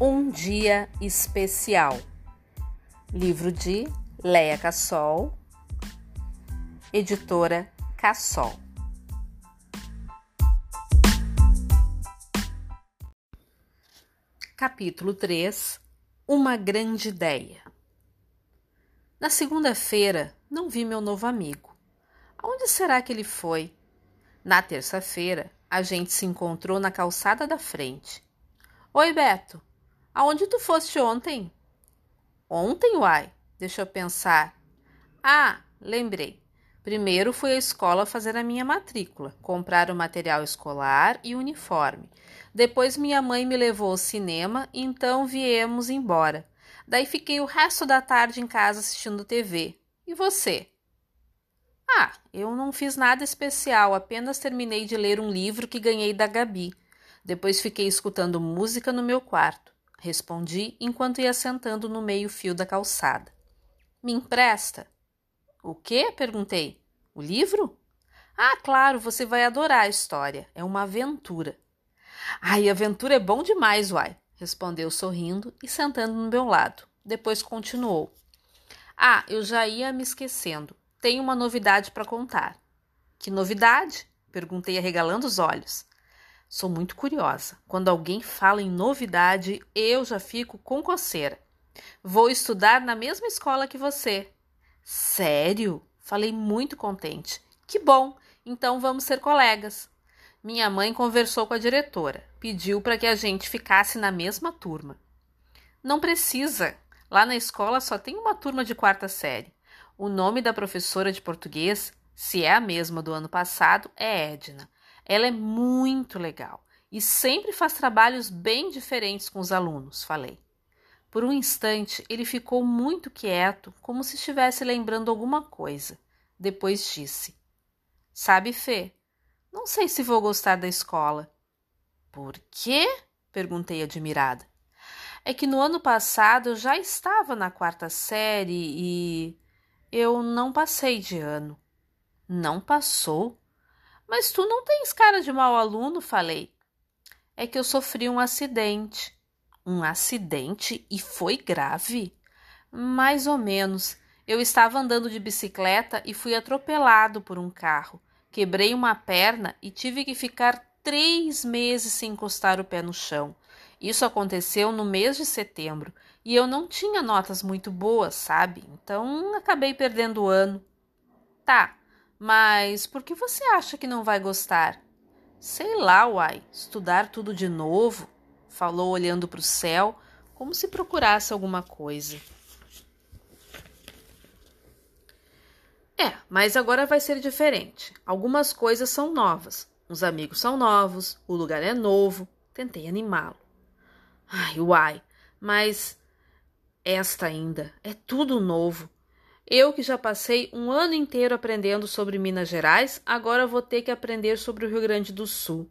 Um Dia Especial. Livro de Leia Cassol, editora Cassol. Capítulo 3 Uma Grande Ideia. Na segunda-feira, não vi meu novo amigo. Aonde será que ele foi? Na terça-feira, a gente se encontrou na calçada da frente. Oi, Beto. Aonde tu foste ontem? Ontem, uai? Deixa eu pensar. Ah, lembrei. Primeiro fui à escola fazer a minha matrícula, comprar o material escolar e uniforme. Depois minha mãe me levou ao cinema, então viemos embora. Daí fiquei o resto da tarde em casa assistindo TV. E você? Ah, eu não fiz nada especial, apenas terminei de ler um livro que ganhei da Gabi. Depois fiquei escutando música no meu quarto. Respondi enquanto ia sentando no meio-fio da calçada. Me empresta? O quê? perguntei. O livro? Ah, claro, você vai adorar a história. É uma aventura. Ai, aventura é bom demais, uai, respondeu sorrindo e sentando no meu lado. Depois continuou. Ah, eu já ia me esquecendo. Tenho uma novidade para contar. Que novidade? perguntei arregalando os olhos. Sou muito curiosa. Quando alguém fala em novidade, eu já fico com coceira. Vou estudar na mesma escola que você. Sério? Falei muito contente. Que bom! Então vamos ser colegas. Minha mãe conversou com a diretora, pediu para que a gente ficasse na mesma turma. Não precisa. Lá na escola só tem uma turma de quarta série. O nome da professora de português, se é a mesma do ano passado, é Edna. Ela é muito legal e sempre faz trabalhos bem diferentes com os alunos, falei. Por um instante, ele ficou muito quieto, como se estivesse lembrando alguma coisa. Depois disse: Sabe, Fê, não sei se vou gostar da escola. Por quê? perguntei admirada. É que no ano passado eu já estava na quarta série e eu não passei de ano. Não passou? Mas tu não tens cara de mau aluno, falei. É que eu sofri um acidente. Um acidente e foi grave? Mais ou menos. Eu estava andando de bicicleta e fui atropelado por um carro. Quebrei uma perna e tive que ficar três meses sem encostar o pé no chão. Isso aconteceu no mês de setembro e eu não tinha notas muito boas, sabe? Então acabei perdendo o ano. Tá, mas por que você acha que não vai gostar? Sei lá, uai, estudar tudo de novo, falou olhando para o céu, como se procurasse alguma coisa. É, mas agora vai ser diferente. Algumas coisas são novas. Os amigos são novos, o lugar é novo. Tentei animá-lo. Ai, uai, mas esta ainda é tudo novo. Eu que já passei um ano inteiro aprendendo sobre Minas Gerais, agora vou ter que aprender sobre o Rio Grande do Sul.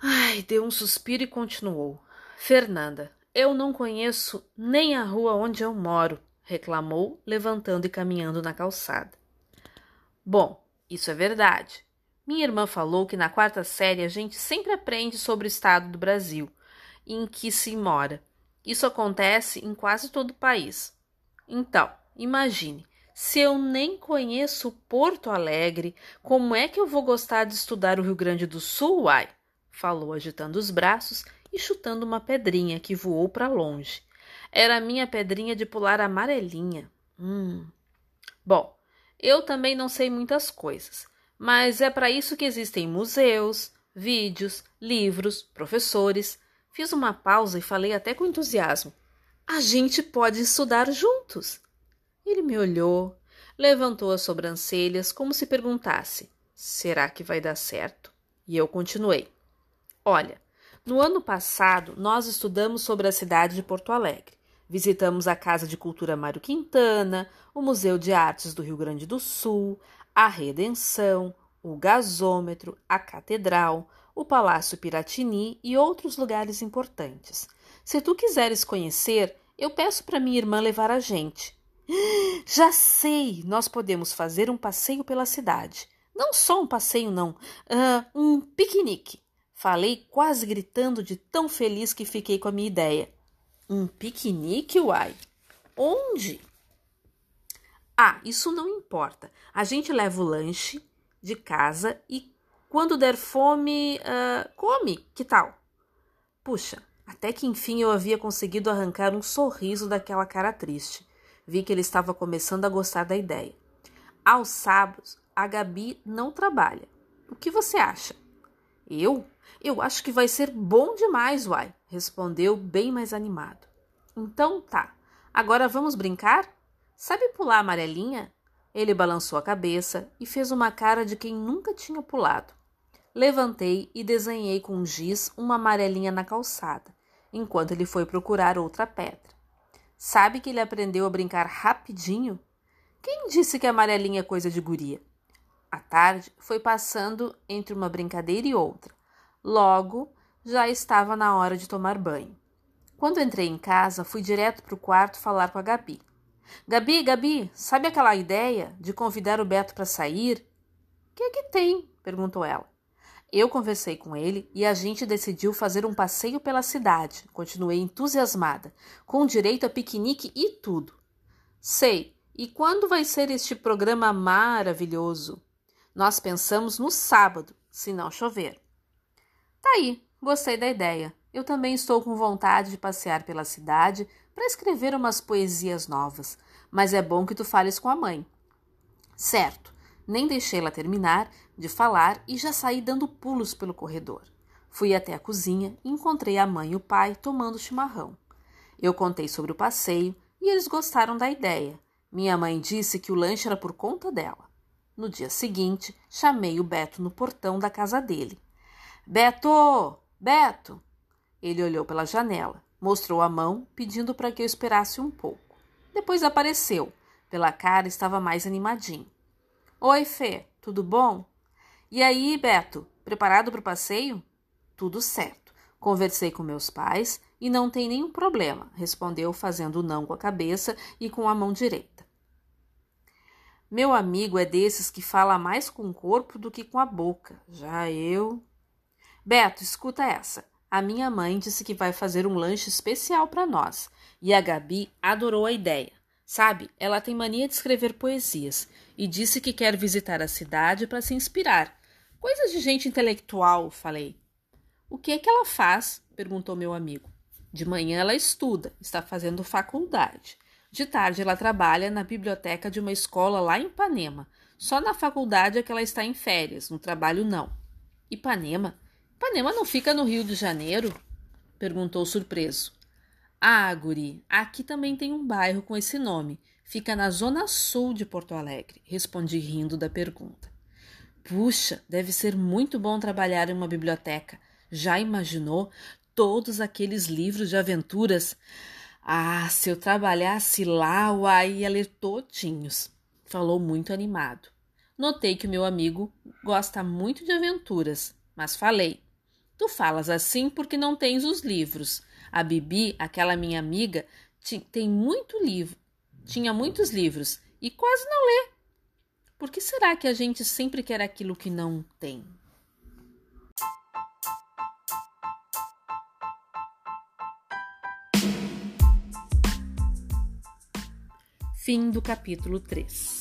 Ai, deu um suspiro e continuou. Fernanda, eu não conheço nem a rua onde eu moro, reclamou, levantando e caminhando na calçada. Bom, isso é verdade. Minha irmã falou que na quarta série a gente sempre aprende sobre o estado do Brasil em que se mora. Isso acontece em quase todo o país. Então, Imagine, se eu nem conheço Porto Alegre, como é que eu vou gostar de estudar o Rio Grande do Sul, uai? Falou agitando os braços e chutando uma pedrinha que voou para longe. Era a minha pedrinha de pular amarelinha. Hum. Bom, eu também não sei muitas coisas, mas é para isso que existem museus, vídeos, livros, professores. Fiz uma pausa e falei até com entusiasmo. A gente pode estudar juntos. Ele me olhou, levantou as sobrancelhas como se perguntasse: será que vai dar certo? E eu continuei: Olha, no ano passado nós estudamos sobre a cidade de Porto Alegre. Visitamos a Casa de Cultura Mário Quintana, o Museu de Artes do Rio Grande do Sul, a Redenção, o Gasômetro, a Catedral, o Palácio Piratini e outros lugares importantes. Se tu quiseres conhecer, eu peço para minha irmã levar a gente. Já sei! Nós podemos fazer um passeio pela cidade. Não só um passeio, não. Uh, um piquenique. Falei quase gritando de tão feliz que fiquei com a minha ideia. Um piquenique, uai? Onde? Ah, isso não importa. A gente leva o lanche de casa e quando der fome, uh, come, que tal? Puxa, até que enfim eu havia conseguido arrancar um sorriso daquela cara triste. Vi que ele estava começando a gostar da ideia. Aos sábados, a Gabi não trabalha. O que você acha? Eu? Eu acho que vai ser bom demais, uai, respondeu bem mais animado. Então tá. Agora vamos brincar? Sabe pular amarelinha? Ele balançou a cabeça e fez uma cara de quem nunca tinha pulado. Levantei e desenhei com giz uma amarelinha na calçada, enquanto ele foi procurar outra pedra. Sabe que ele aprendeu a brincar rapidinho? Quem disse que amarelinha é coisa de guria? A tarde foi passando entre uma brincadeira e outra. Logo, já estava na hora de tomar banho. Quando entrei em casa, fui direto para o quarto falar com a Gabi. Gabi, Gabi, sabe aquela ideia de convidar o Beto para sair? O que é que tem? perguntou ela. Eu conversei com ele e a gente decidiu fazer um passeio pela cidade. Continuei entusiasmada, com direito a piquenique e tudo. Sei. E quando vai ser este programa maravilhoso? Nós pensamos no sábado, se não chover. Tá aí, gostei da ideia. Eu também estou com vontade de passear pela cidade para escrever umas poesias novas, mas é bom que tu fales com a mãe. Certo, nem deixei-la terminar de falar e já saí dando pulos pelo corredor. Fui até a cozinha e encontrei a mãe e o pai tomando chimarrão. Eu contei sobre o passeio e eles gostaram da ideia. Minha mãe disse que o lanche era por conta dela. No dia seguinte, chamei o Beto no portão da casa dele. Beto! Beto! Ele olhou pela janela, mostrou a mão, pedindo para que eu esperasse um pouco. Depois apareceu. Pela cara estava mais animadinho. Oi, Fê, tudo bom? E aí, Beto, preparado para o passeio? Tudo certo. Conversei com meus pais e não tem nenhum problema, respondeu, fazendo não com a cabeça e com a mão direita. Meu amigo é desses que fala mais com o corpo do que com a boca. Já eu. Beto, escuta essa. A minha mãe disse que vai fazer um lanche especial para nós e a Gabi adorou a ideia. Sabe, ela tem mania de escrever poesias e disse que quer visitar a cidade para se inspirar. Coisas de gente intelectual, falei. O que é que ela faz? perguntou meu amigo. De manhã ela estuda, está fazendo faculdade. De tarde ela trabalha na biblioteca de uma escola lá em Ipanema. Só na faculdade é que ela está em férias, no trabalho não. Ipanema? Ipanema não fica no Rio de Janeiro? perguntou surpreso. Ah, guri, aqui também tem um bairro com esse nome. Fica na zona sul de Porto Alegre, respondi rindo da pergunta. Puxa, deve ser muito bom trabalhar em uma biblioteca. Já imaginou todos aqueles livros de aventuras? Ah, se eu trabalhasse lá, uai, ia ler todinhos. Falou muito animado. Notei que o meu amigo gosta muito de aventuras, mas falei: Tu falas assim porque não tens os livros. A Bibi, aquela minha amiga, tem muito livro, tinha muitos livros e quase não lê. Por que será que a gente sempre quer aquilo que não tem? Fim do capítulo 3